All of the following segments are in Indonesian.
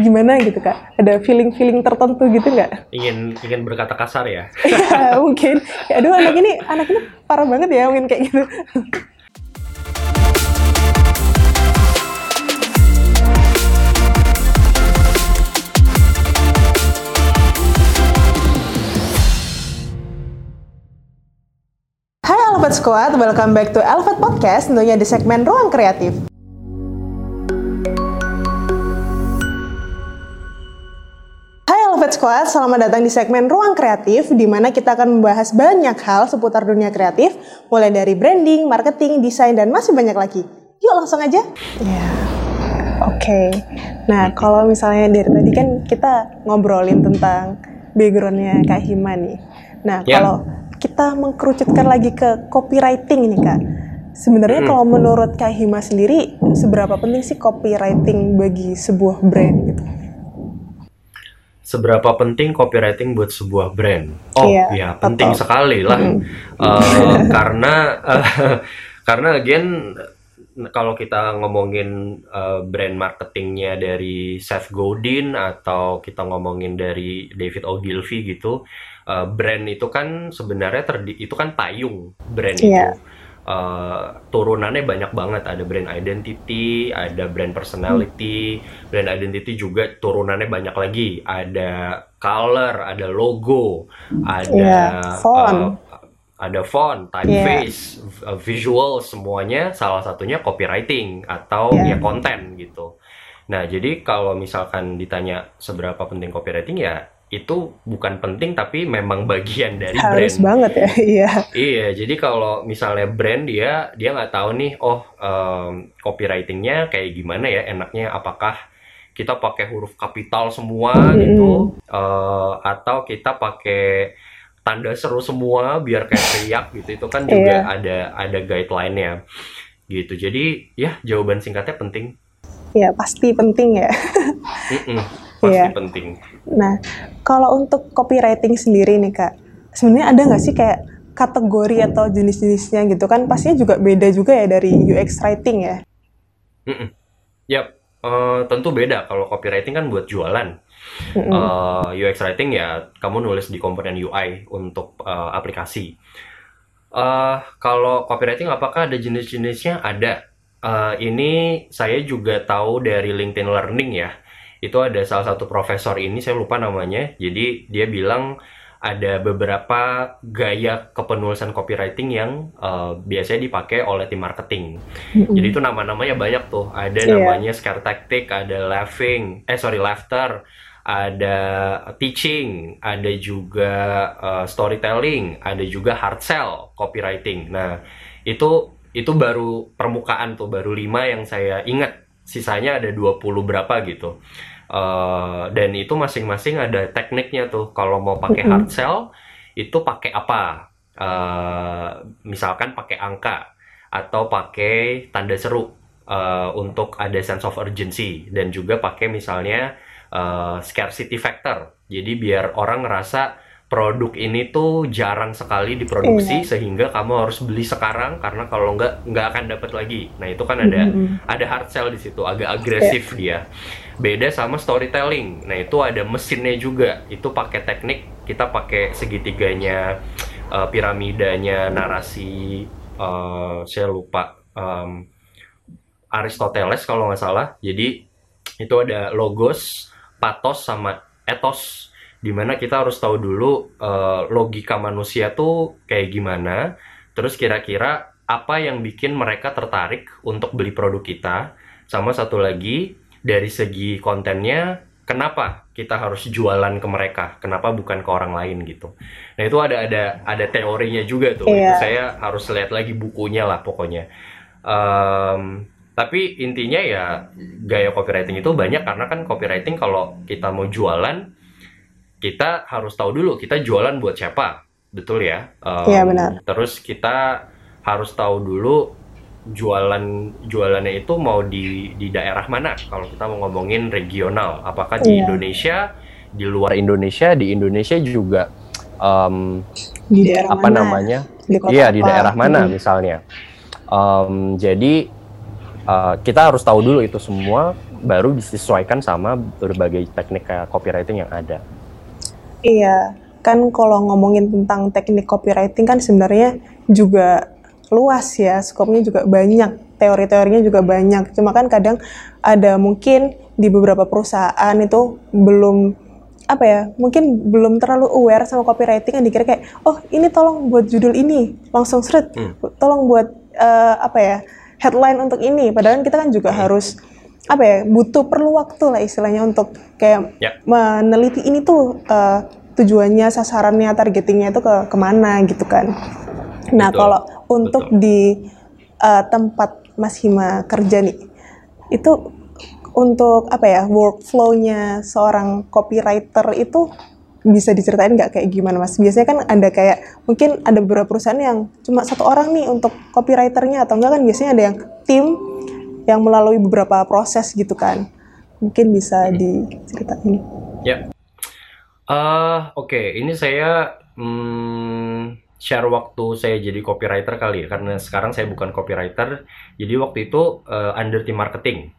gimana gitu kak? Ada feeling-feeling tertentu gitu nggak? Ingin ingin berkata kasar ya? Iya mungkin. Ya, aduh anak ini anak ini parah banget ya mungkin kayak gitu. Squad, welcome back to Alpha Podcast, tentunya di segmen Ruang Kreatif. Alpha Squad, selamat datang di segmen Ruang Kreatif, di mana kita akan membahas banyak hal seputar dunia kreatif, mulai dari branding, marketing, desain, dan masih banyak lagi. Yuk langsung aja. Ya, oke. Nah, kalau misalnya dari tadi kan kita ngobrolin tentang backgroundnya Kak Hima nih. Nah, Ya. kalau kita mengkerucutkan lagi ke copywriting ini Kak. Sebenarnya Hmm. kalau menurut Kak Hima sendiri, seberapa penting sih copywriting bagi sebuah brand gitu? Seberapa penting copywriting buat sebuah brand? Oh Iya, ya penting betul. sekali lah. Mm. Eh, karena eh, karena again kalau kita ngomongin eh, brand marketingnya dari Seth Godin atau kita ngomongin dari David Ogilvy gitu, eh, brand itu kan sebenarnya terdi itu kan payung brand Iya. itu. Eh, turunannya banyak banget ada brand identity, ada brand personality, brand identity juga turunannya banyak lagi. Ada color, ada logo, ada Iya, font. eh, ada font, typeface, v- uh, visual semuanya salah satunya copywriting atau Iya. ya konten gitu. Nah, jadi kalau misalkan ditanya seberapa penting copywriting ya itu bukan penting tapi memang bagian dari Harus brand. banget ya, iya. Iya, jadi kalau misalnya brand dia dia nggak tahu nih, oh em, copywritingnya kayak gimana ya, enaknya apakah kita pakai huruf kapital semua Mm-mm. gitu, eh, atau kita pakai tanda seru semua biar kayak teriak gitu, itu kan juga Iya. ada ada guideline-nya gitu. Jadi ya jawaban singkatnya penting, Iya, pasti penting ya. Mm-mm, pasti Iya. penting. Nah, kalau untuk copywriting sendiri nih Kak, sebenarnya ada nggak sih kayak kategori atau jenis-jenisnya gitu kan? Pastinya juga beda juga ya dari UX writing ya. Mm-mm. Yap, eh, tentu beda kalau copywriting kan buat jualan. Mm-mm. Uh, UX writing ya kamu nulis di komponen UI untuk uh, aplikasi. Uh, kalau copywriting apakah ada jenis-jenisnya? Ada. Uh, ini saya juga tahu dari LinkedIn Learning ya. Itu ada salah satu profesor ini saya lupa namanya. Jadi dia bilang ada beberapa gaya kepenulisan copywriting yang uh, biasanya dipakai oleh tim marketing. Mm-mm. Jadi itu nama-namanya banyak tuh. Ada Iya. namanya scare tactic, ada laughing, eh sorry laughter, ada teaching, ada juga uh, storytelling, ada juga hard sell copywriting. Nah, itu itu baru permukaan tuh, baru lima yang saya ingat. Sisanya ada 20 berapa gitu. Uh, dan itu masing-masing ada tekniknya tuh. Kalau mau pakai hard sell, itu pakai apa? Uh, misalkan pakai angka atau pakai tanda seru uh, untuk ada sense of urgency dan juga pakai misalnya uh, scarcity factor. Jadi biar orang ngerasa produk ini tuh jarang sekali diproduksi sehingga kamu harus beli sekarang karena kalau nggak nggak akan dapat lagi. Nah itu kan ada Mm-mm. ada hard sell di situ, agak agresif dia. Beda sama storytelling. Nah, itu ada mesinnya juga. Itu pakai teknik kita pakai segitiganya eh, piramidanya narasi eh, saya lupa em, Aristoteles kalau nggak salah. Jadi itu ada logos, pathos sama ethos di mana kita harus tahu dulu eh, logika manusia tuh kayak gimana. Terus kira-kira apa yang bikin mereka tertarik untuk beli produk kita. Sama satu lagi dari segi kontennya kenapa kita harus jualan ke mereka? Kenapa bukan ke orang lain gitu? Nah itu ada ada ada teorinya juga tuh. Itu Iya. saya harus lihat lagi bukunya lah pokoknya. Em, tapi intinya ya gaya copywriting itu banyak. Karena kan copywriting kalau kita mau jualan kita harus tahu dulu kita jualan buat siapa betul ya Em, Iya, benar. terus kita harus tahu dulu jualan jualannya itu mau di di daerah mana kalau kita mau ngomongin regional apakah di Iya. Indonesia di luar Indonesia di Indonesia juga em, Di daerah apa mana? namanya Di Iya di apa? daerah mana Mm-mm. misalnya. Em, jadi eh, kita harus tahu dulu itu semua baru disesuaikan sama berbagai teknik copywriting yang ada. Iya, kan kalau ngomongin tentang teknik copywriting kan sebenarnya juga luas ya, skopnya juga banyak, teori-teorinya juga banyak. Cuma kan kadang ada mungkin di beberapa perusahaan itu belum apa ya mungkin belum terlalu aware sama copywriting yang dikira kayak oh ini tolong buat judul ini langsung seret hmm. tolong buat uh, apa ya headline untuk ini padahal kita kan juga hmm. harus apa ya butuh perlu waktu lah istilahnya untuk kayak yeah. meneliti ini tuh uh, tujuannya, sasarannya, targetingnya itu ke ke mana gitu kan. Nah Betul. kalau untuk Betul. di uh, tempat Mas Hima kerja nih, itu untuk apa ya workflownya seorang copywriter itu bisa diceritain nggak kayak gimana mas? Biasanya kan ada kayak mungkin ada beberapa perusahaan yang cuma satu orang nih untuk copywriternya atau enggak kan biasanya ada yang tim yang melalui beberapa proses gitu kan. Mungkin bisa hmm. diceritain. Ya, Uh, Oke, okay. ini saya hmm, share waktu saya jadi copywriter kali ya, karena sekarang saya bukan copywriter. Jadi waktu itu uh, under team marketing.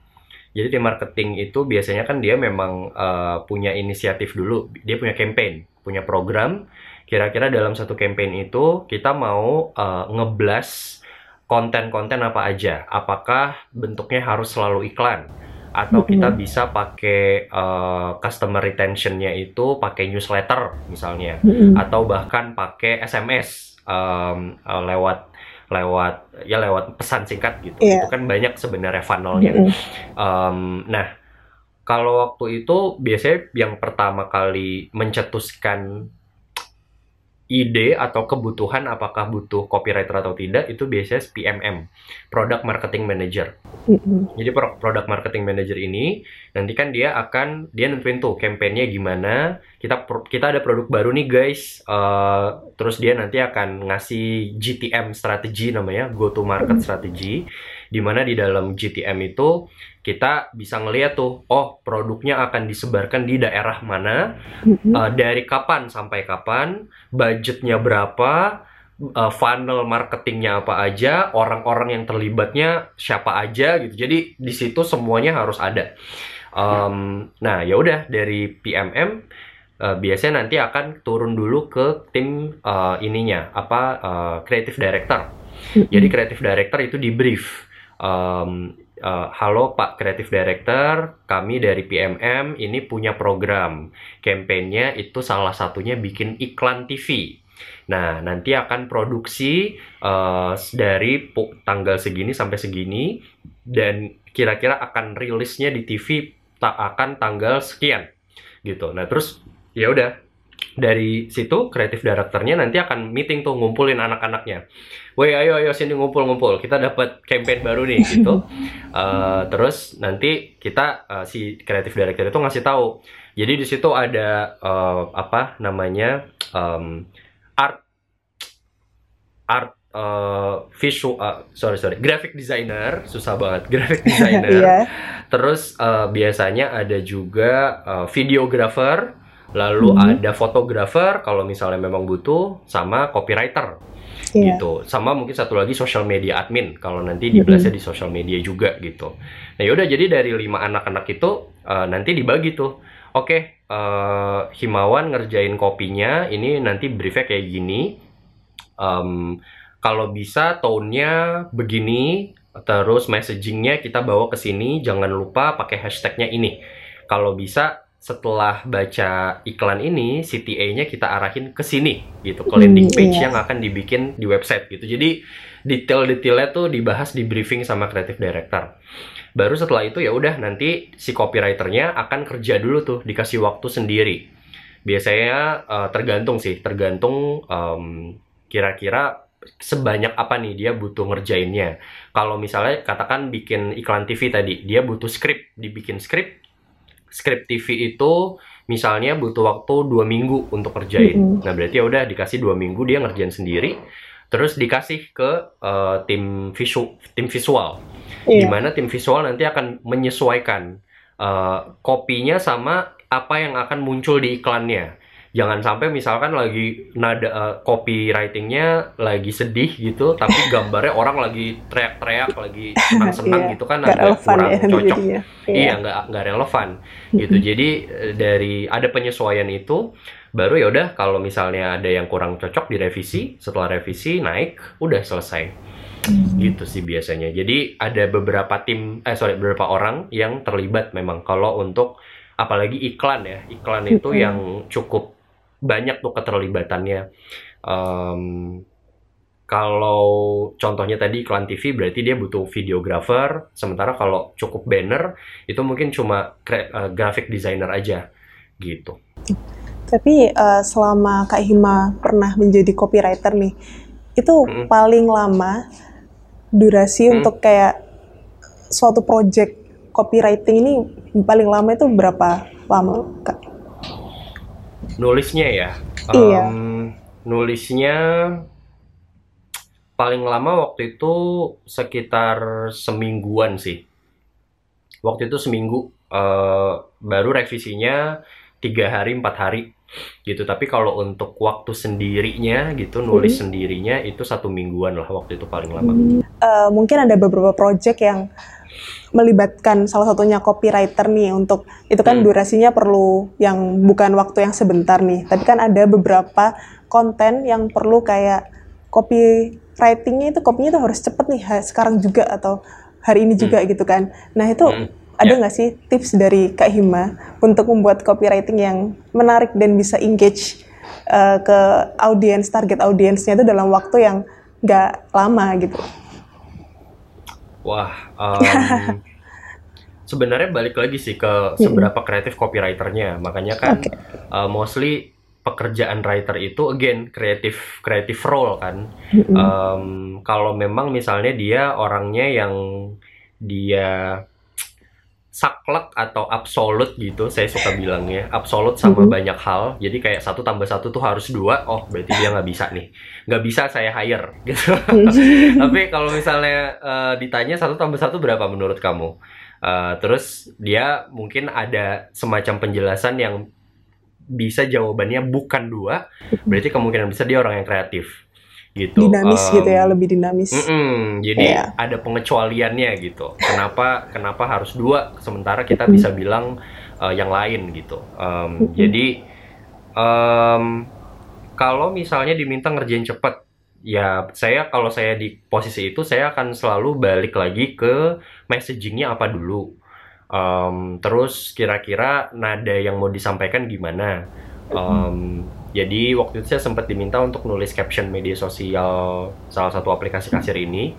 Jadi tim marketing itu biasanya kan dia memang uh, punya inisiatif dulu, dia punya campaign, punya program. Kira-kira dalam satu campaign itu kita mau uh, ngeblas konten-konten apa aja. Apakah bentuknya harus selalu iklan? atau kita bisa pakai uh, customer retentionnya itu pakai newsletter misalnya atau bahkan pakai SMS um, uh, lewat lewat ya lewat pesan singkat gitu yeah. itu kan banyak sebenarnya funnelnya um, nah kalau waktu itu biasanya yang pertama kali mencetuskan ide atau kebutuhan apakah butuh copywriter atau tidak itu biasanya PMM, Product Marketing Manager. Mm-hmm. Jadi Product Marketing Manager ini nanti kan dia akan dia nentuin tuh kampanyenya gimana. Kita kita ada produk baru nih guys, uh, terus dia nanti akan ngasih GTM strategi namanya, go to market mm-hmm. strategy, di mana di dalam GTM itu kita bisa ngeliat tuh, oh produknya akan disebarkan di daerah mana, mm-hmm. uh, dari kapan sampai kapan, budgetnya berapa, uh, funnel marketingnya apa aja, orang-orang yang terlibatnya siapa aja gitu. Jadi di situ semuanya harus ada. Um, nah ya udah dari PMM uh, biasanya nanti akan turun dulu ke tim uh, ininya apa uh, creative director. Mm-hmm. Jadi creative director itu di brief. Um, uh, halo Pak Creative Director, kami dari PMM ini punya program. Kampanyenya itu salah satunya bikin iklan TV. Nah, nanti akan produksi uh, dari tanggal segini sampai segini dan kira-kira akan rilisnya di TV tak akan tanggal sekian gitu. Nah, terus ya udah dari situ kreatif directornya nanti akan meeting tuh ngumpulin anak-anaknya. Woi ayo ayo sini ngumpul-ngumpul. Kita dapat campaign baru nih gitu. uh, terus nanti kita uh, si kreatif director itu ngasih tahu. Jadi di situ ada uh, apa namanya um, art art uh, visual uh, sorry sorry graphic designer susah banget graphic designer. yeah. Terus uh, biasanya ada juga uh, videographer lalu hmm. ada fotografer kalau misalnya memang butuh sama copywriter. Yeah. gitu. Sama mungkin satu lagi social media admin kalau nanti di mm di social media juga gitu. Nah yaudah jadi dari lima anak-anak itu uh, nanti dibagi tuh. Oke okay, uh, eh, Himawan ngerjain kopinya ini nanti briefnya kayak gini. Um, kalau bisa tone-nya begini terus messagingnya kita bawa ke sini. Jangan lupa pakai hashtagnya ini. Kalau bisa setelah baca iklan ini, CTA-nya kita arahin ke sini gitu, ke landing hmm, page hmm, yang akan dibikin di website gitu. Jadi detail-detailnya tuh dibahas di briefing sama creative director. Baru setelah itu ya udah nanti si copywriternya akan kerja dulu tuh dikasih waktu sendiri. Biasanya uh, tergantung sih, tergantung um, kira-kira sebanyak apa nih dia butuh ngerjainnya. Kalau misalnya katakan bikin iklan TV tadi, dia butuh script, dibikin script script TV itu misalnya butuh waktu dua minggu untuk kerjain. Mm -hmm. Nah berarti ya udah dikasih dua minggu dia ngerjain sendiri, terus dikasih ke uh, tim visual, tim visual, yeah. di mana tim visual nanti akan menyesuaikan uh, kopinya sama apa yang akan muncul di iklannya. Jangan sampai misalkan lagi nada uh, copywritingnya lagi sedih gitu tapi gambarnya orang lagi teriak-teriak lagi senang-senang Iya, gitu kan agak kurang ya cocok. jadinya. iya. Nggak nggak relevan gitu. Jadi eh, dari ada penyesuaian itu baru ya udah kalau misalnya ada yang kurang cocok direvisi. Setelah revisi naik udah selesai. Gitu sih biasanya. Jadi ada beberapa tim eh sorry beberapa orang yang terlibat memang. Kalau untuk apalagi iklan ya. Iklan itu yang cukup banyak tuh keterlibatannya Em, kalau contohnya tadi iklan TV berarti dia butuh videographer sementara kalau cukup banner itu mungkin cuma eh, graphic designer aja gitu Tapi eh, selama Kak Hima pernah menjadi copywriter nih, itu Mm. paling lama durasi Mm. untuk kayak suatu project copywriting ini paling lama itu berapa lama, Kak? Nulisnya ya. Iya. Em, nulisnya paling lama waktu itu sekitar semingguan sih. Waktu itu seminggu eh, baru revisinya tiga hari empat hari gitu. Tapi kalau untuk waktu sendirinya gitu nulis sendirinya itu satu mingguan lah waktu itu paling lama. Eh, mungkin ada beberapa project yang melibatkan salah satunya copywriter nih untuk itu kan Hmm. durasinya perlu yang bukan waktu yang sebentar nih tapi kan ada beberapa konten yang perlu kayak copywritingnya itu kopinya itu harus cepet nih sekarang juga atau hari ini juga gitu kan nah itu Hmm. ada Ya. nggak sih tips dari Kak Hima untuk membuat copywriting yang menarik dan bisa engage eh, ke audiens target audiensnya itu dalam waktu yang nggak lama gitu Wah, em, sebenarnya balik lagi sih ke seberapa kreatif copywriternya. Makanya kan Oke. eh, mostly pekerjaan writer itu again kreatif kreatif role kan. Mm-mm. Em, kalau memang misalnya dia orangnya yang dia saklek atau absolut gitu, saya suka bilangnya absolut sama Mhm. banyak hal. Jadi kayak satu tambah satu tuh harus dua. Oh, berarti dia nggak bisa nih. Nggak bisa saya hire gitu. Tapi kalau misalnya eh, ditanya satu tambah satu berapa menurut kamu? Eh, terus dia mungkin ada semacam penjelasan yang bisa jawabannya bukan dua, berarti kemungkinan besar dia orang yang kreatif gitu. dinamis Em, gitu ya lebih dinamis mm-mm, jadi Iya. ada pengecualiannya gitu. Kenapa kenapa harus dua sementara kita bisa bilang eh, yang lain gitu. Mm-mm. Jadi em, kalau misalnya diminta ngerjain cepet, ya saya kalau saya di posisi itu saya akan selalu balik lagi ke messagingnya apa dulu. Em, terus kira-kira nada yang mau disampaikan gimana? Em, jadi waktu itu saya sempat diminta untuk nulis caption media sosial salah satu aplikasi kasir ini.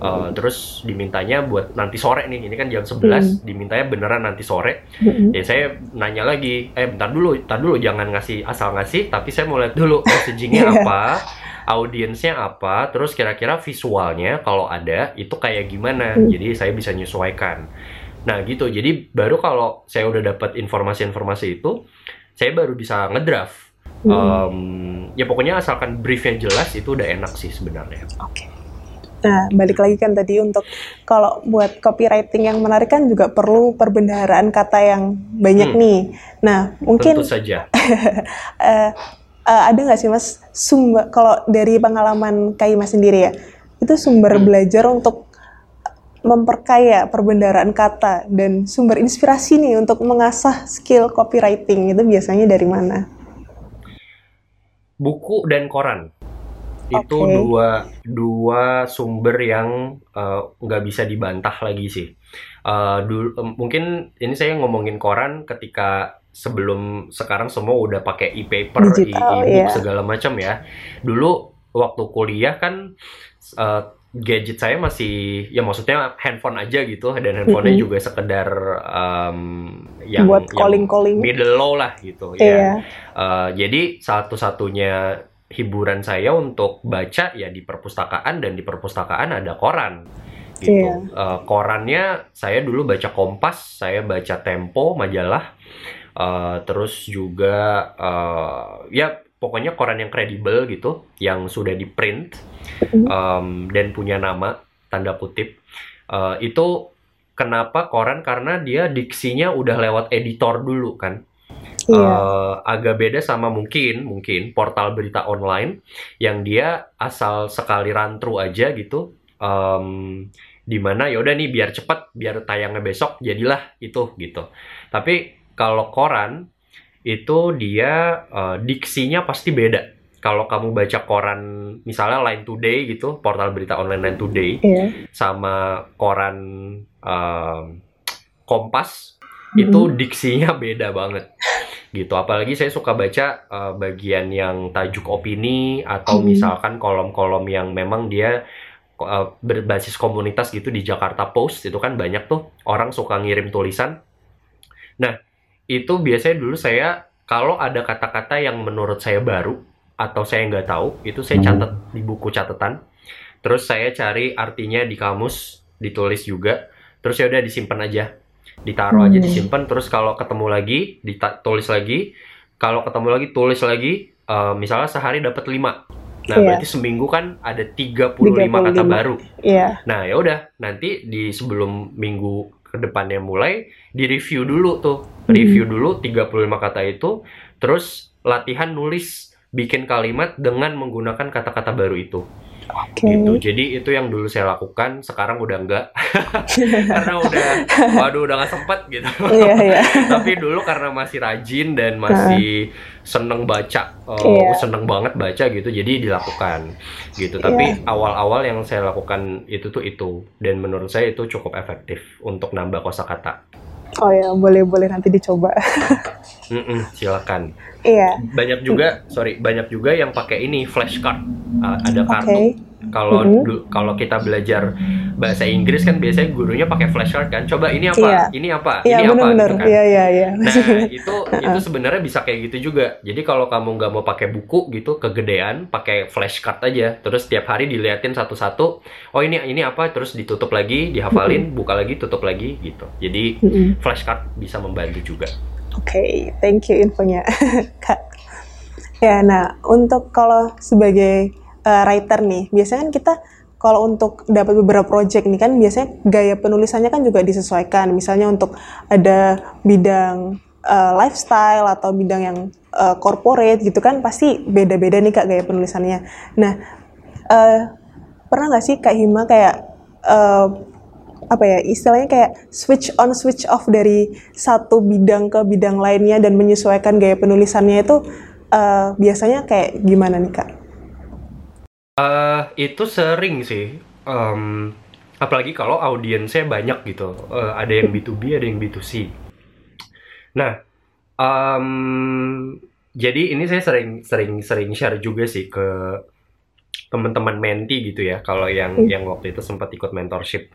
Eh, terus dimintanya buat nanti sore nih, ini kan jam 11, dimintanya beneran nanti sore. Mm-mm. Ya saya nanya lagi, eh bentar dulu, bentar dulu jangan ngasih asal ngasih, tapi saya mau lihat dulu messagingnya Iya. apa, audiensnya apa, terus kira-kira visualnya kalau ada itu kayak gimana. Hmm. Jadi saya bisa menyesuaikan. Nah gitu, jadi baru kalau saya udah dapat informasi-informasi itu, saya baru bisa ngedraft. Mm. Em, ya pokoknya asalkan briefnya jelas itu udah enak sih sebenarnya. Oke. Nah, balik lagi kan tadi untuk kalau buat copywriting yang menarik kan juga perlu perbendaharaan kata yang banyak Hmm. nih. Nah, mungkin Tentu saja. eh, eh, ada nggak sih mas sumber kalau dari pengalaman Kaima sendiri ya, itu sumber Hmm. belajar untuk memperkaya perbendaharaan kata dan sumber inspirasi nih untuk mengasah skill copywriting itu biasanya dari mana? Buku dan koran itu dua dua sumber yang eh, nggak bisa dibantah lagi sih Eh, dulu em, mungkin ini saya ngomongin koran ketika sebelum sekarang semua udah pakai e-paper, e- e-book iya. segala macam ya. Dulu waktu kuliah kan eh, gadget saya masih ya maksudnya handphone aja gitu dan handphonenya juga sekedar em, yang Buat yang calling-calling. middle low lah gitu ya. Iya. Eh, jadi satu-satunya hiburan saya untuk baca ya di perpustakaan dan di perpustakaan ada koran gitu. Iya. Eh, korannya saya dulu baca Kompas, saya baca Tempo majalah, Eh, terus juga eh, ya pokoknya koran yang kredibel gitu, yang sudah di print Mhm. em, dan punya nama tanda kutip. Eh, itu kenapa koran karena dia diksinya udah lewat editor dulu kan. Iya. Eh, agak beda sama mungkin mungkin portal berita online yang dia asal sekali run through aja gitu um, di mana ya udah nih biar cepet biar tayangnya besok jadilah itu gitu tapi kalau koran itu dia eh, diksinya pasti beda kalau kamu baca koran misalnya Line Today gitu portal berita online Line Today Iya. sama koran um, Kompas itu Mhm. diksinya beda banget gitu apalagi saya suka baca uh, bagian yang tajuk opini atau Hmm. misalkan kolom-kolom yang memang dia uh, berbasis komunitas gitu di Jakarta Post itu kan banyak tuh orang suka ngirim tulisan nah itu biasanya dulu saya kalau ada kata-kata yang menurut saya baru atau saya nggak tahu itu saya catat di buku catatan terus saya cari artinya di kamus ditulis juga terus ya udah disimpan aja ditaruh aja Hmm. disimpan terus kalau ketemu lagi ditulis lagi kalau ketemu lagi tulis lagi Eh, misalnya sehari dapat 5 nah Iya. berarti seminggu kan ada 35, kata 35. baru Iya. nah ya udah nanti di sebelum minggu ke depannya mulai di review dulu tuh Hmm. review dulu 35 kata itu terus latihan nulis bikin kalimat dengan menggunakan kata-kata baru itu Oke. gitu. Jadi itu yang dulu saya lakukan, sekarang udah enggak. karena udah waduh udah nggak sempet gitu. Iya, iya. Tapi dulu karena masih rajin dan masih seneng baca, eh, Iya. seneng banget baca gitu, jadi dilakukan gitu. Tapi awal-awal yang saya lakukan itu tuh itu dan menurut saya itu cukup efektif untuk nambah kosakata. Oh ya, boleh-boleh nanti dicoba. Mm-mm, silakan. Iya. Banyak juga, sorry, banyak juga yang pakai ini flashcard. Uh, ada kartu. Kalau Mhm. du- kalau kita belajar bahasa Inggris kan biasanya gurunya pakai flashcard kan. Coba ini apa? Iya. Ini apa? Iya, ini apa benar-benar. gitu kan. Iya, iya, iya. Nah, itu itu sebenarnya bisa kayak gitu juga. Jadi kalau kamu nggak mau pakai buku gitu, kegedean, pakai flashcard aja. Terus tiap hari diliatin satu-satu. Oh ini ini apa? Terus ditutup lagi, dihafalin, buka lagi, tutup lagi gitu. Jadi Mm-mm. flashcard bisa membantu juga. Oke, thank you infonya, Kak. Ya, nah untuk kalau sebagai uh, writer nih, biasanya kan kita kalau untuk dapat beberapa project nih kan biasanya gaya penulisannya kan juga disesuaikan. Misalnya untuk ada bidang uh, lifestyle atau bidang yang uh, corporate gitu kan pasti beda-beda nih Kak gaya penulisannya. Nah, uh, pernah nggak sih Kak Hima kayak uh, apa ya istilahnya kayak switch on switch off dari satu bidang ke bidang lainnya dan menyesuaikan gaya penulisannya itu uh, biasanya kayak gimana nih kak? Eh, itu sering sih. Em, apalagi kalau audiensnya banyak gitu. Eh, ada yang B2B, ada yang B2C. Nah, em, jadi ini saya sering sering sering share juga sih ke teman-teman menti gitu ya. Kalau yang Hmm. yang waktu itu sempat ikut mentorship.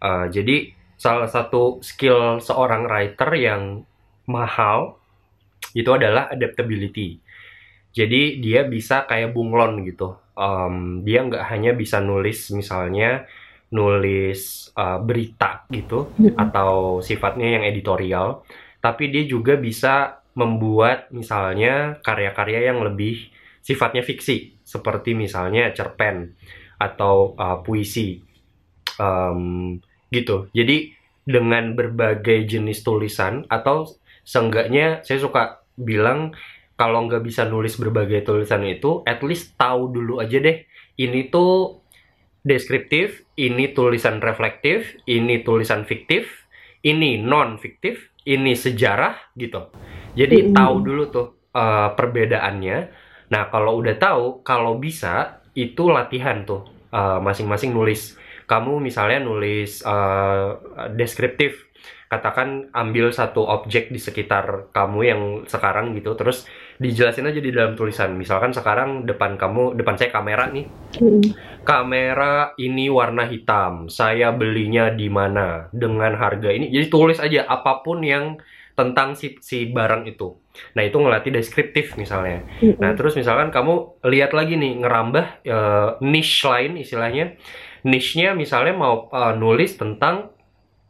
Eh, jadi salah satu skill seorang writer yang mahal itu adalah adaptability. Jadi dia bisa kayak bunglon gitu. Em, dia nggak hanya bisa nulis misalnya nulis uh, berita gitu atau sifatnya yang editorial, tapi dia juga bisa membuat misalnya karya-karya yang lebih sifatnya fiksi, seperti misalnya cerpen atau uh, puisi, Em, gitu. Jadi dengan berbagai jenis tulisan atau seenggaknya saya suka bilang kalau nggak bisa nulis berbagai tulisan itu, at least tahu dulu aja deh. Ini tuh deskriptif, ini tulisan reflektif, ini tulisan fiktif, ini non fiktif, ini sejarah gitu. Jadi Mm. tahu dulu tuh uh, perbedaannya. Nah kalau udah tahu, kalau bisa itu latihan tuh uh, masing-masing nulis. Kamu misalnya nulis uh, deskriptif, katakan ambil satu objek di sekitar kamu yang sekarang gitu, terus dijelasin aja di dalam tulisan. Misalkan sekarang depan kamu, depan saya kamera nih kamera ini warna hitam. Saya belinya di mana dengan harga ini. Jadi tulis aja apa pun yang tentang si, si barang itu. Nah, itu ngelatih deskriptif misalnya. Nah, terus misalkan kamu lihat lagi nih ngerambah eh, niche lain istilahnya. Niche-nya misalnya mau eh, nulis tentang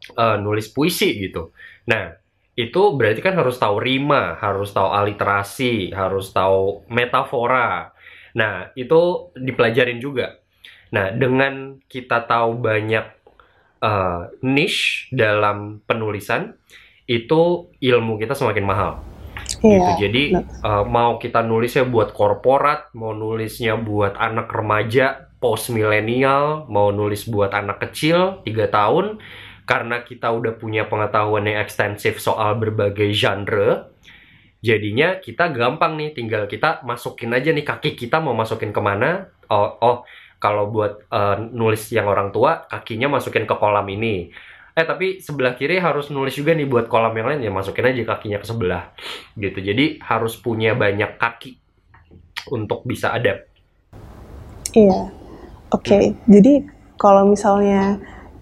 eh, nulis puisi gitu. Nah, itu berarti kan harus tahu rima, harus tahu aliterasi, harus tahu metafora. Nah, itu dipelajarin juga. Nah, dengan kita tahu banyak uh, niche dalam penulisan, itu ilmu kita semakin mahal. gitu. Jadi uh, mau kita nulisnya buat korporat, mau nulisnya buat anak remaja, post milenial, mau nulis buat anak kecil 3 tahun, karena kita udah punya pengetahuan yang ekstensif soal berbagai genre, jadinya kita gampang nih, tinggal kita masukin aja nih kaki kita mau masukin ke mana. Oh, oh kalau buat uh, nulis yang orang tua, kakinya masukin ke kolam ini eh tapi sebelah kiri harus nulis juga nih buat kolam yang lain ya masukin aja kakinya ke sebelah gitu jadi harus punya banyak kaki untuk bisa ada iya oke okay. jadi kalau misalnya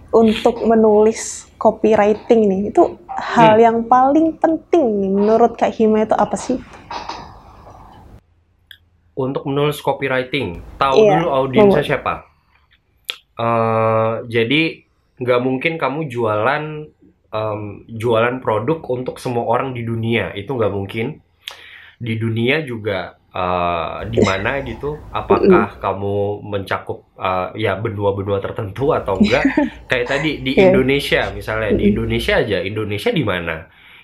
untuk menulis copywriting nih itu hal hmm. yang paling penting nih menurut Kak Hima itu apa sih? Untuk menulis copywriting tahu iya, dulu audiensnya siapa? Uh, jadi nggak mungkin kamu jualan um, jualan produk untuk semua orang di dunia itu nggak mungkin. Di dunia juga uh, di mana gitu? Apakah kamu mencakup uh, ya benua-benua tertentu atau enggak? Kayak tadi di yeah. Indonesia misalnya di Indonesia aja. Indonesia di mana?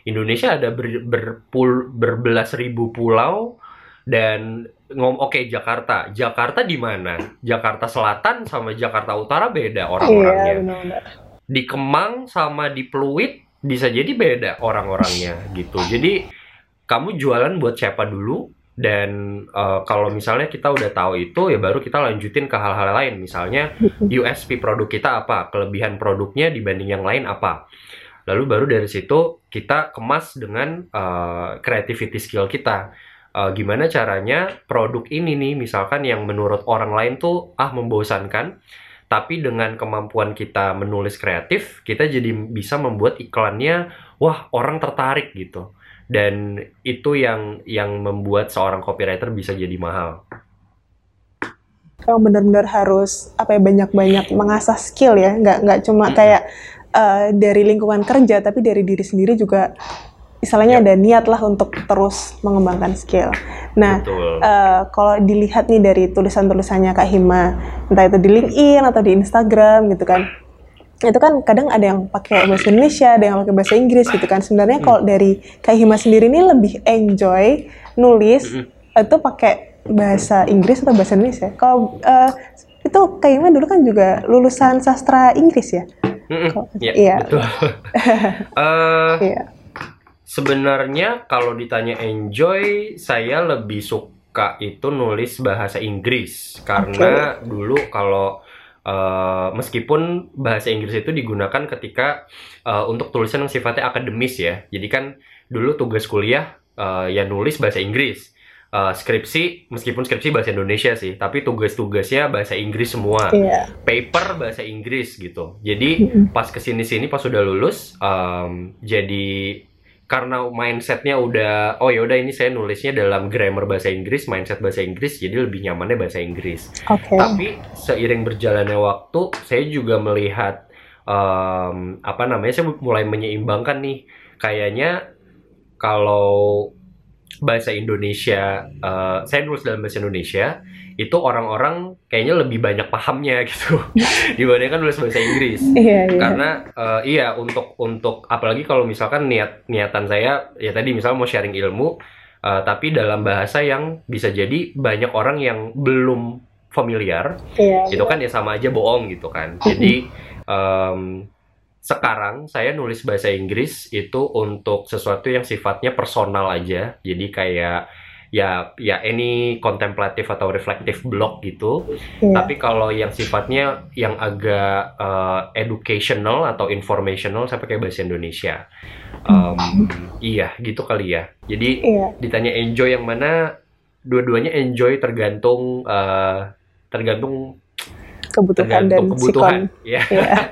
Indonesia ada ber, berpul, berbelas ribu pulau dan ngom oke okay, Jakarta. Jakarta di mana? Jakarta Selatan sama Jakarta Utara beda orang-orangnya. Iya, di Kemang sama di Pluit bisa jadi beda orang-orangnya gitu. Jadi kamu jualan buat siapa dulu dan uh, kalau misalnya kita udah tahu itu ya baru kita lanjutin ke hal-hal lain. Misalnya USP produk kita apa? Kelebihan produknya dibanding yang lain apa? Lalu baru dari situ kita kemas dengan uh, creativity skill kita. Uh, gimana caranya produk ini nih misalkan yang menurut orang lain tuh ah membosankan tapi dengan kemampuan kita menulis kreatif kita jadi bisa membuat iklannya wah orang tertarik gitu dan itu yang yang membuat seorang copywriter bisa jadi mahal. Kamu benar-benar harus apa ya banyak-banyak mengasah skill ya. Nggak nggak cuma kayak uh, dari lingkungan kerja tapi dari diri sendiri juga istilahnya ada niat lah untuk terus mengembangkan skill. Nah, uh, kalau dilihat nih dari tulisan-tulisannya Kak Hima, entah itu di LinkedIn atau di Instagram gitu kan, itu kan kadang ada yang pakai bahasa Indonesia, ada yang pakai bahasa Inggris gitu kan. Sebenarnya kalau hmm. dari Kak Hima sendiri ini lebih enjoy nulis hmm. itu pakai bahasa Inggris atau bahasa Indonesia? Kalau uh, itu Kak Hima dulu kan juga lulusan sastra Inggris ya? Mm -mm. Iya, iya, betul. uh, iya Sebenarnya kalau ditanya enjoy, saya lebih suka itu nulis bahasa Inggris karena okay. dulu kalau uh, meskipun bahasa Inggris itu digunakan ketika uh, untuk tulisan yang sifatnya akademis ya. Jadi kan dulu tugas kuliah uh, ya nulis bahasa Inggris. Uh, skripsi meskipun skripsi bahasa Indonesia sih, tapi tugas-tugasnya bahasa Inggris semua. Yeah. Paper bahasa Inggris gitu. Jadi pas ke sini sini pas sudah lulus, um, jadi karena mindsetnya udah oh ya udah ini saya nulisnya dalam grammar bahasa Inggris mindset bahasa Inggris jadi lebih nyamannya bahasa Inggris okay. tapi seiring berjalannya waktu saya juga melihat um, apa namanya saya mulai menyeimbangkan nih kayaknya kalau bahasa Indonesia uh, saya nulis dalam bahasa Indonesia itu orang-orang kayaknya lebih banyak pahamnya gitu dibandingkan nulis bahasa Inggris iya, iya. karena uh, iya untuk untuk apalagi kalau misalkan niat niatan saya ya tadi misalnya mau sharing ilmu uh, tapi dalam bahasa yang bisa jadi banyak orang yang belum familiar iya, itu iya. kan ya sama aja bohong gitu kan jadi um, sekarang saya nulis bahasa Inggris itu untuk sesuatu yang sifatnya personal aja jadi kayak ya ya any kontemplatif atau reflektif blog gitu. Yeah. Tapi kalau yang sifatnya yang agak uh, educational atau informational saya pakai bahasa Indonesia. Um, iya gitu kali ya. Jadi yeah. ditanya enjoy yang mana, dua-duanya enjoy tergantung uh, tergantung kebutuhan dan kebutuhan. Iya.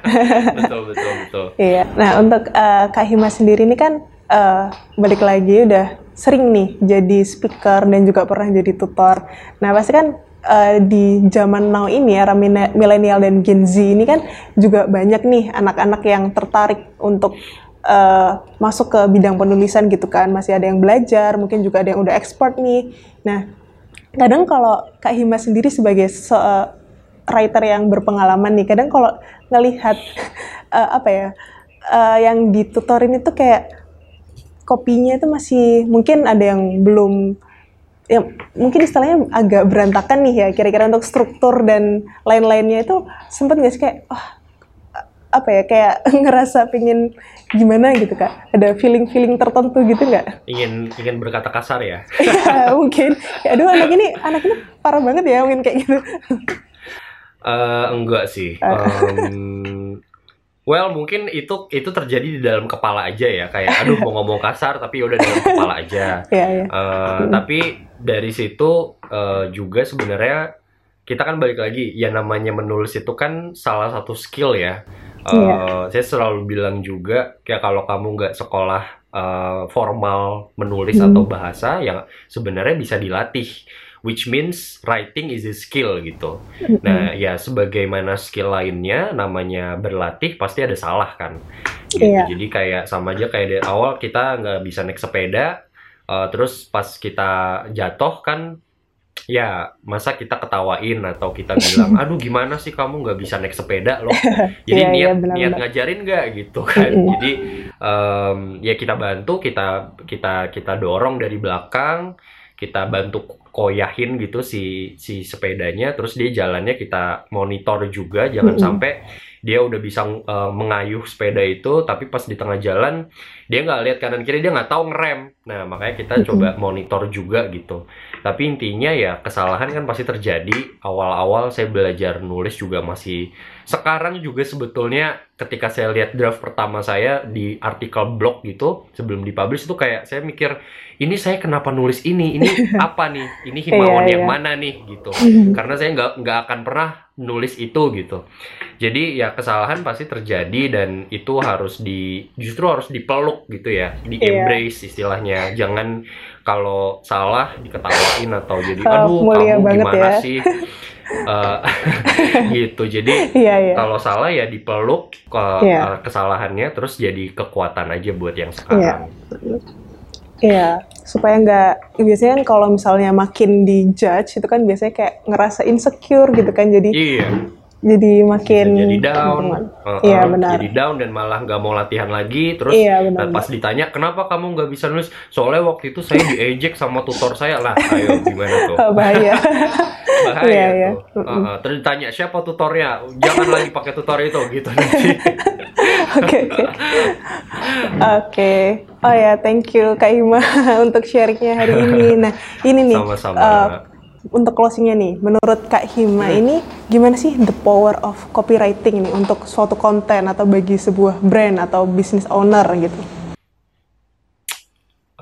betul betul betul. Iya. Nah untuk uh, Kak Hima sendiri ini kan uh, balik lagi udah sering nih jadi speaker dan juga pernah jadi tutor. Nah pasti kan uh, di zaman now ini era milenial dan Gen Z ini kan juga banyak nih anak-anak yang tertarik untuk uh, masuk ke bidang penulisan gitu kan. Masih ada yang belajar, mungkin juga ada yang udah expert nih. Nah kadang kalau Kak Hima sendiri sebagai se uh, writer yang berpengalaman nih, kadang kalau ngelihat uh, apa ya uh, yang ditutorin itu kayak kopinya itu masih mungkin ada yang belum ya mungkin istilahnya agak berantakan nih ya kira-kira untuk struktur dan lain-lainnya itu sempet nggak sih kayak oh, apa ya kayak ngerasa pingin gimana gitu kak? Ada feeling-feeling tertentu gitu nggak? Ingin ingin berkata kasar ya? Ya mungkin. Ya, aduh anak ini anak ini parah banget ya mungkin kayak gitu. Uh, enggak sih. Um, Well, mungkin itu itu terjadi di dalam kepala aja ya, kayak aduh mau ngomong kasar tapi udah dalam kepala aja. yeah, yeah. Uh, tapi dari situ uh, juga sebenarnya kita kan balik lagi, ya namanya menulis itu kan salah satu skill ya. Uh, yeah. Saya selalu bilang juga, kayak kalau kamu nggak sekolah uh, formal menulis hmm. atau bahasa, yang sebenarnya bisa dilatih which means writing is a skill gitu. Nah, ya sebagaimana skill lainnya namanya berlatih pasti ada salah kan. Gitu. Yeah. Jadi kayak sama aja kayak dari awal kita nggak bisa naik sepeda, uh, terus pas kita jatuh kan ya masa kita ketawain atau kita bilang aduh gimana sih kamu nggak bisa naik sepeda loh jadi yeah, niat yeah, benar, niat ngajarin nggak gitu kan mm -hmm. jadi um, ya kita bantu kita kita kita dorong dari belakang kita bantu koyahin gitu si si sepedanya terus dia jalannya kita monitor juga jangan mm -hmm. sampai dia udah bisa uh, mengayuh sepeda itu tapi pas di tengah jalan dia nggak lihat kanan kiri dia nggak tahu ngerem. Nah makanya kita coba monitor juga gitu. Tapi intinya ya kesalahan kan pasti terjadi. Awal-awal saya belajar nulis juga masih sekarang juga sebetulnya ketika saya lihat draft pertama saya di artikel blog gitu sebelum dipublish itu kayak saya mikir ini saya kenapa nulis ini? Ini apa nih? Ini himawan yeah, yang yeah. mana nih? gitu. Karena saya nggak nggak akan pernah nulis itu gitu. Jadi ya kesalahan pasti terjadi dan itu harus di justru harus dipeluk gitu ya di iya. embrace yeah. istilahnya jangan kalau salah diketawain atau jadi aduh oh, kamu gimana ya. sih uh, gitu jadi yeah, yeah. kalau salah ya dipeluk ke yeah. uh, kesalahannya terus jadi kekuatan aja buat yang sekarang yeah. Iya, supaya nggak biasanya kan kalau misalnya makin dijudge itu kan biasanya kayak ngerasa insecure gitu kan jadi iya. Jadi makin Bisa jadi down, uh, iya benar. Jadi down dan malah nggak mau latihan lagi. Terus iya, benar, pas ditanya kenapa kamu nggak bisa nulis, soalnya waktu itu saya diejek sama tutor saya lah. Ayo gimana tuh? Oh, bahaya. bahaya iya, iya. tuh. Uh, uh, terus ditanya siapa tutornya, jangan lagi pakai tutor itu gitu nanti. Oke oke. Oke. Oh ya, thank you Kak Ima untuk sharingnya hari ini. Nah, ini nih. Sama-sama. Uh, untuk closingnya nih, menurut Kak Hima hmm. ini gimana sih the power of copywriting ini untuk suatu konten atau bagi sebuah brand atau business owner gitu?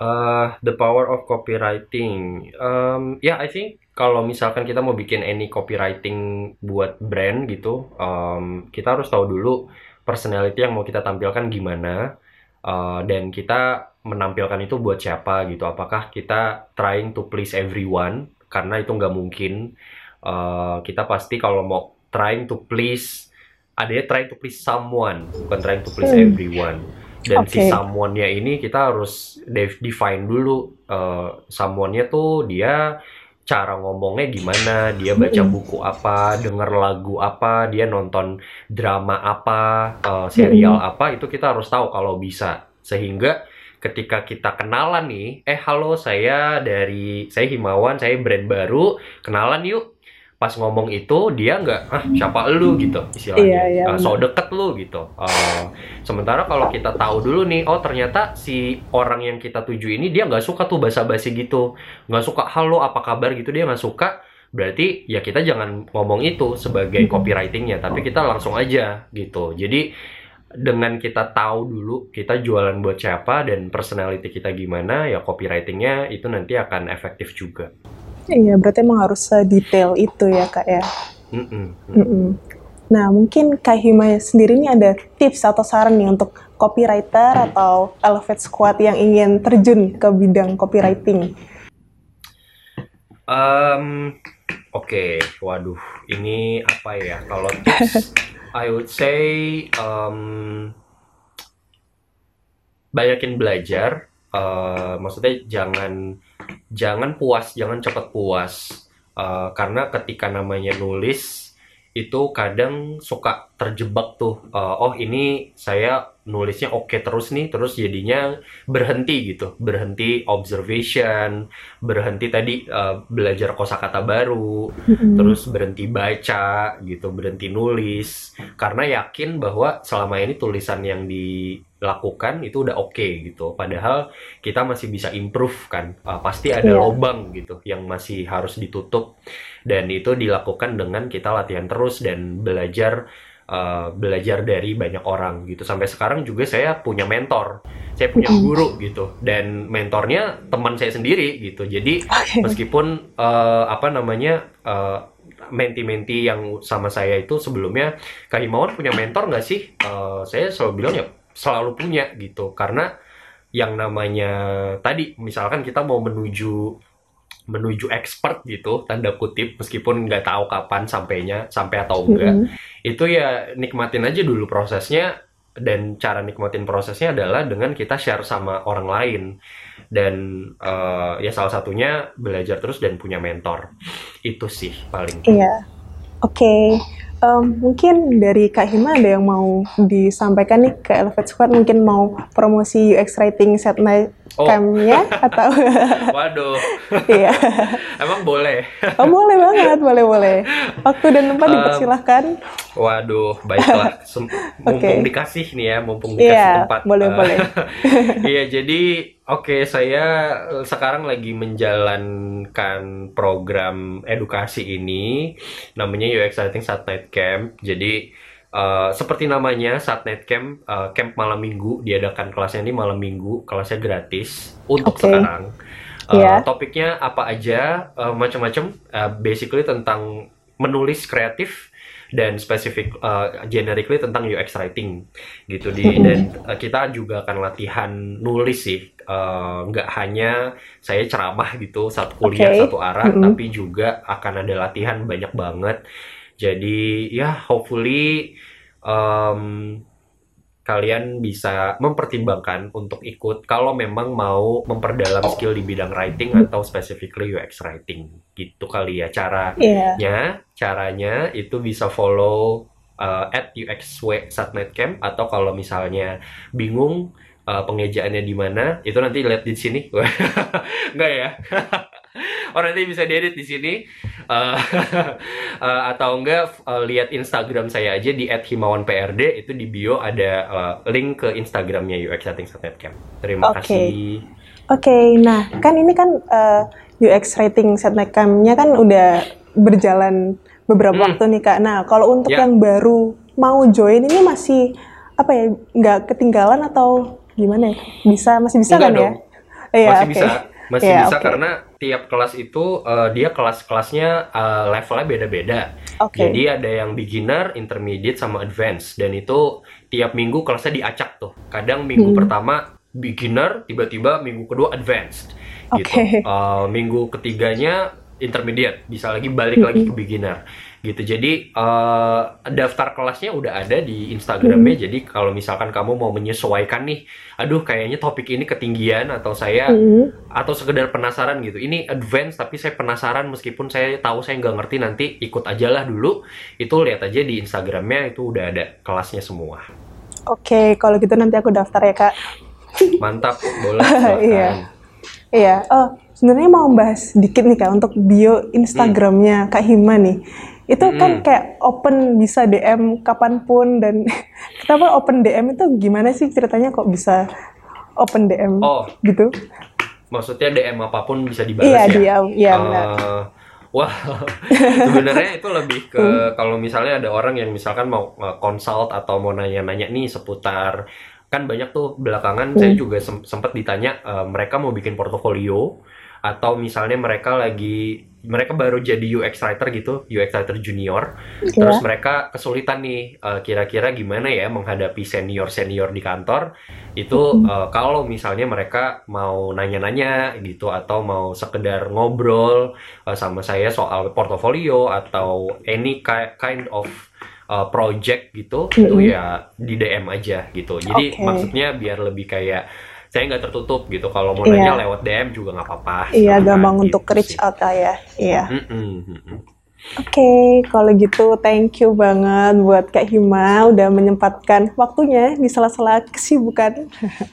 Uh, the power of copywriting, um, ya yeah, I think kalau misalkan kita mau bikin any copywriting buat brand gitu, um, kita harus tahu dulu personality yang mau kita tampilkan gimana uh, dan kita menampilkan itu buat siapa gitu apakah kita trying to please everyone karena itu nggak mungkin uh, kita pasti kalau mau trying to please ada ya trying to please someone bukan trying to please hmm. everyone dan okay. si someone-nya ini kita harus define dulu uh, someone-nya tuh dia cara ngomongnya gimana, dia baca buku apa, denger lagu apa, dia nonton drama apa, uh, serial apa, itu kita harus tahu kalau bisa. Sehingga ketika kita kenalan nih, eh halo saya dari, saya Himawan, saya brand baru, kenalan yuk. Pas ngomong itu dia nggak ah siapa lu? gitu istilahnya. Iya, iya, uh, so deket lu gitu. Uh, sementara kalau kita tahu dulu nih oh ternyata si orang yang kita tuju ini dia nggak suka tuh basa-basi gitu. Nggak suka halo apa kabar? gitu dia nggak suka. Berarti ya kita jangan ngomong itu sebagai copywritingnya tapi kita langsung aja gitu. Jadi dengan kita tahu dulu kita jualan buat siapa dan personality kita gimana ya copywritingnya itu nanti akan efektif juga Iya, berarti emang harus sedetail itu ya kak ya. Mm -mm. Mm -mm. Nah, mungkin Kak Hima sendiri ini ada tips atau saran nih untuk copywriter atau Elevate Squad yang ingin terjun ke bidang copywriting? Um, Oke, okay. waduh, ini apa ya? Kalau tips, I would say um, banyakin belajar. Uh, maksudnya jangan jangan puas, jangan cepat puas. Uh, karena ketika namanya nulis itu kadang suka terjebak tuh uh, oh ini saya nulisnya oke okay terus nih terus jadinya berhenti gitu. Berhenti observation berhenti tadi uh, belajar kosakata baru mm-hmm. terus berhenti baca gitu berhenti nulis. Karena yakin bahwa selama ini tulisan yang dilakukan itu udah oke okay, gitu. Padahal kita masih bisa improve kan. Uh, pasti ada yeah. lobang gitu yang masih harus ditutup. Dan itu dilakukan dengan kita latihan terus dan belajar uh, belajar dari banyak orang gitu. Sampai sekarang juga saya punya mentor. Saya punya guru gitu. Dan mentornya teman saya sendiri gitu. Jadi okay. meskipun uh, apa namanya uh, menti-menti yang sama saya itu sebelumnya Kak Himawan punya mentor nggak sih? Uh, saya selalu bilang ya selalu punya gitu. Karena yang namanya tadi misalkan kita mau menuju menuju expert gitu tanda kutip meskipun nggak tahu kapan sampainya sampai atau enggak. Mm -hmm. itu ya nikmatin aja dulu prosesnya dan cara nikmatin prosesnya adalah dengan kita share sama orang lain. Dan uh, ya salah satunya belajar terus dan punya mentor. Itu sih paling. Iya. Oke. okay. Um, mungkin dari Kak Hima ada yang mau disampaikan nih ke Elevate Squad? Mungkin mau promosi UX writing set night oh. campnya atau waduh. Iya. Emang boleh? Oh boleh banget boleh boleh. Waktu dan tempat um, dipersilahkan. waduh baiklah. Mumpung okay. dikasih nih ya mumpung dikasih yeah, tempat. boleh uh, boleh. Iya jadi oke okay, saya eh, sekarang lagi menjalankan program edukasi ini. Namanya UX Writing Night Camp. Jadi Uh, seperti namanya saat night camp uh, camp malam minggu. Diadakan kelasnya ini malam minggu. Kelasnya gratis untuk okay. sekarang. Uh, yeah. topiknya apa aja? Uh, macam-macam. Uh, basically tentang menulis kreatif dan spesifik uh, generically tentang UX writing. Gitu. Di dan uh, kita juga akan latihan nulis sih nggak uh, hanya saya ceramah gitu satu kuliah okay. satu arah mm -hmm. tapi juga akan ada latihan banyak banget jadi ya hopefully um, kalian bisa mempertimbangkan untuk ikut kalau memang mau memperdalam skill di bidang writing atau specifically UX writing gitu kali ya caranya yeah. caranya itu bisa follow uh, at UXW Satnet Camp atau kalau misalnya bingung uh, pengejaannya di mana itu nanti lihat di sini enggak ya oh nanti bisa diedit di sini uh, uh, atau enggak uh, lihat Instagram saya aja di @himawanprd itu di bio ada uh, link ke Instagramnya UX Setting Camp. Terima okay. kasih. Oke, okay, nah kan ini kan uh, UX Rating Campnya kan udah berjalan beberapa hmm. waktu nih kak. Nah kalau untuk yeah. yang baru mau join ini masih apa ya nggak ketinggalan atau gimana ya? Bisa masih bisa Enggak kan ya? dong. ya? Iya, masih okay. bisa masih yeah, bisa okay. karena tiap kelas itu uh, dia kelas-kelasnya uh, levelnya beda-beda. Okay. Jadi ada yang beginner, intermediate sama advance dan itu tiap minggu kelasnya diacak tuh. Kadang minggu hmm. pertama beginner, tiba-tiba minggu kedua advanced gitu. Uh, minggu ketiganya intermediate, bisa lagi balik hmm. lagi ke beginner gitu. Jadi uh, daftar kelasnya udah ada di Instagramnya. Hmm. Jadi kalau misalkan kamu mau menyesuaikan nih, aduh kayaknya topik ini ketinggian atau saya hmm. atau sekedar penasaran gitu. Ini advance tapi saya penasaran meskipun saya tahu saya nggak ngerti nanti ikut aja lah dulu. Itu lihat aja di Instagramnya itu udah ada kelasnya semua. Oke, kalau gitu nanti aku daftar ya kak. Mantap, boleh. Iya. Iya. Oh, sebenarnya mau bahas dikit nih kak untuk bio Instagramnya hmm. Kak Hima nih itu mm. kan kayak open bisa DM kapan pun dan kenapa open DM itu gimana sih ceritanya kok bisa open DM oh, gitu? Maksudnya DM apa pun bisa dibalas iya, ya? Iya, iya uh, Wah, sebenarnya itu lebih ke hmm. kalau misalnya ada orang yang misalkan mau consult atau mau nanya-nanya nih seputar kan banyak tuh belakangan hmm. saya juga sempat ditanya uh, mereka mau bikin portofolio atau misalnya mereka lagi mereka baru jadi UX writer gitu, UX writer junior. Yeah. Terus mereka kesulitan nih uh, kira-kira gimana ya menghadapi senior-senior di kantor. Itu uh, kalau misalnya mereka mau nanya-nanya gitu atau mau sekedar ngobrol uh, sama saya soal portofolio atau any kind of uh, project gitu, mm -hmm. itu ya di DM aja gitu. Jadi okay. maksudnya biar lebih kayak saya nggak tertutup gitu kalau mau nanya yeah. lewat DM juga nggak apa-apa iya gampang gitu untuk reach out lah ya iya mm -mm. Oke, okay, kalau gitu thank you banget buat Kak Hima udah menyempatkan waktunya di sela-sela kesibukan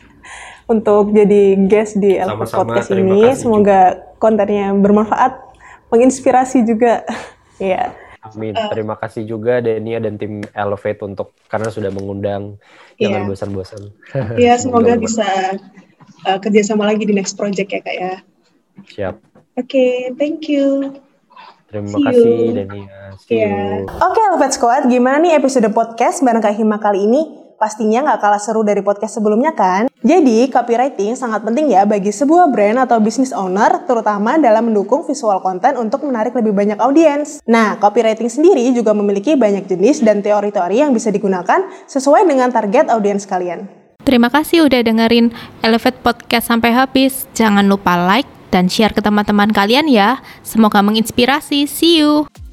untuk jadi guest di Elpot Podcast ini. Semoga juga. kontennya bermanfaat, menginspirasi juga. Iya. Amin. Uh, Terima kasih juga Denia dan tim Elevate untuk karena sudah mengundang. Jangan yeah. bosan-bosan. Iya, semoga, semoga bisa uh, kerjasama lagi di next project ya kak ya. Siap. Oke, okay, thank you. Terima See kasih you. Dania. See yeah. you. Oke, okay, Elevate Squad, gimana nih episode podcast bareng Kak Hima kali ini? Pastinya nggak kalah seru dari podcast sebelumnya kan? Jadi, copywriting sangat penting ya bagi sebuah brand atau business owner, terutama dalam mendukung visual content untuk menarik lebih banyak audiens. Nah, copywriting sendiri juga memiliki banyak jenis dan teori-teori yang bisa digunakan sesuai dengan target audiens kalian. Terima kasih udah dengerin Elevate Podcast sampai habis. Jangan lupa like dan share ke teman-teman kalian ya. Semoga menginspirasi. See you!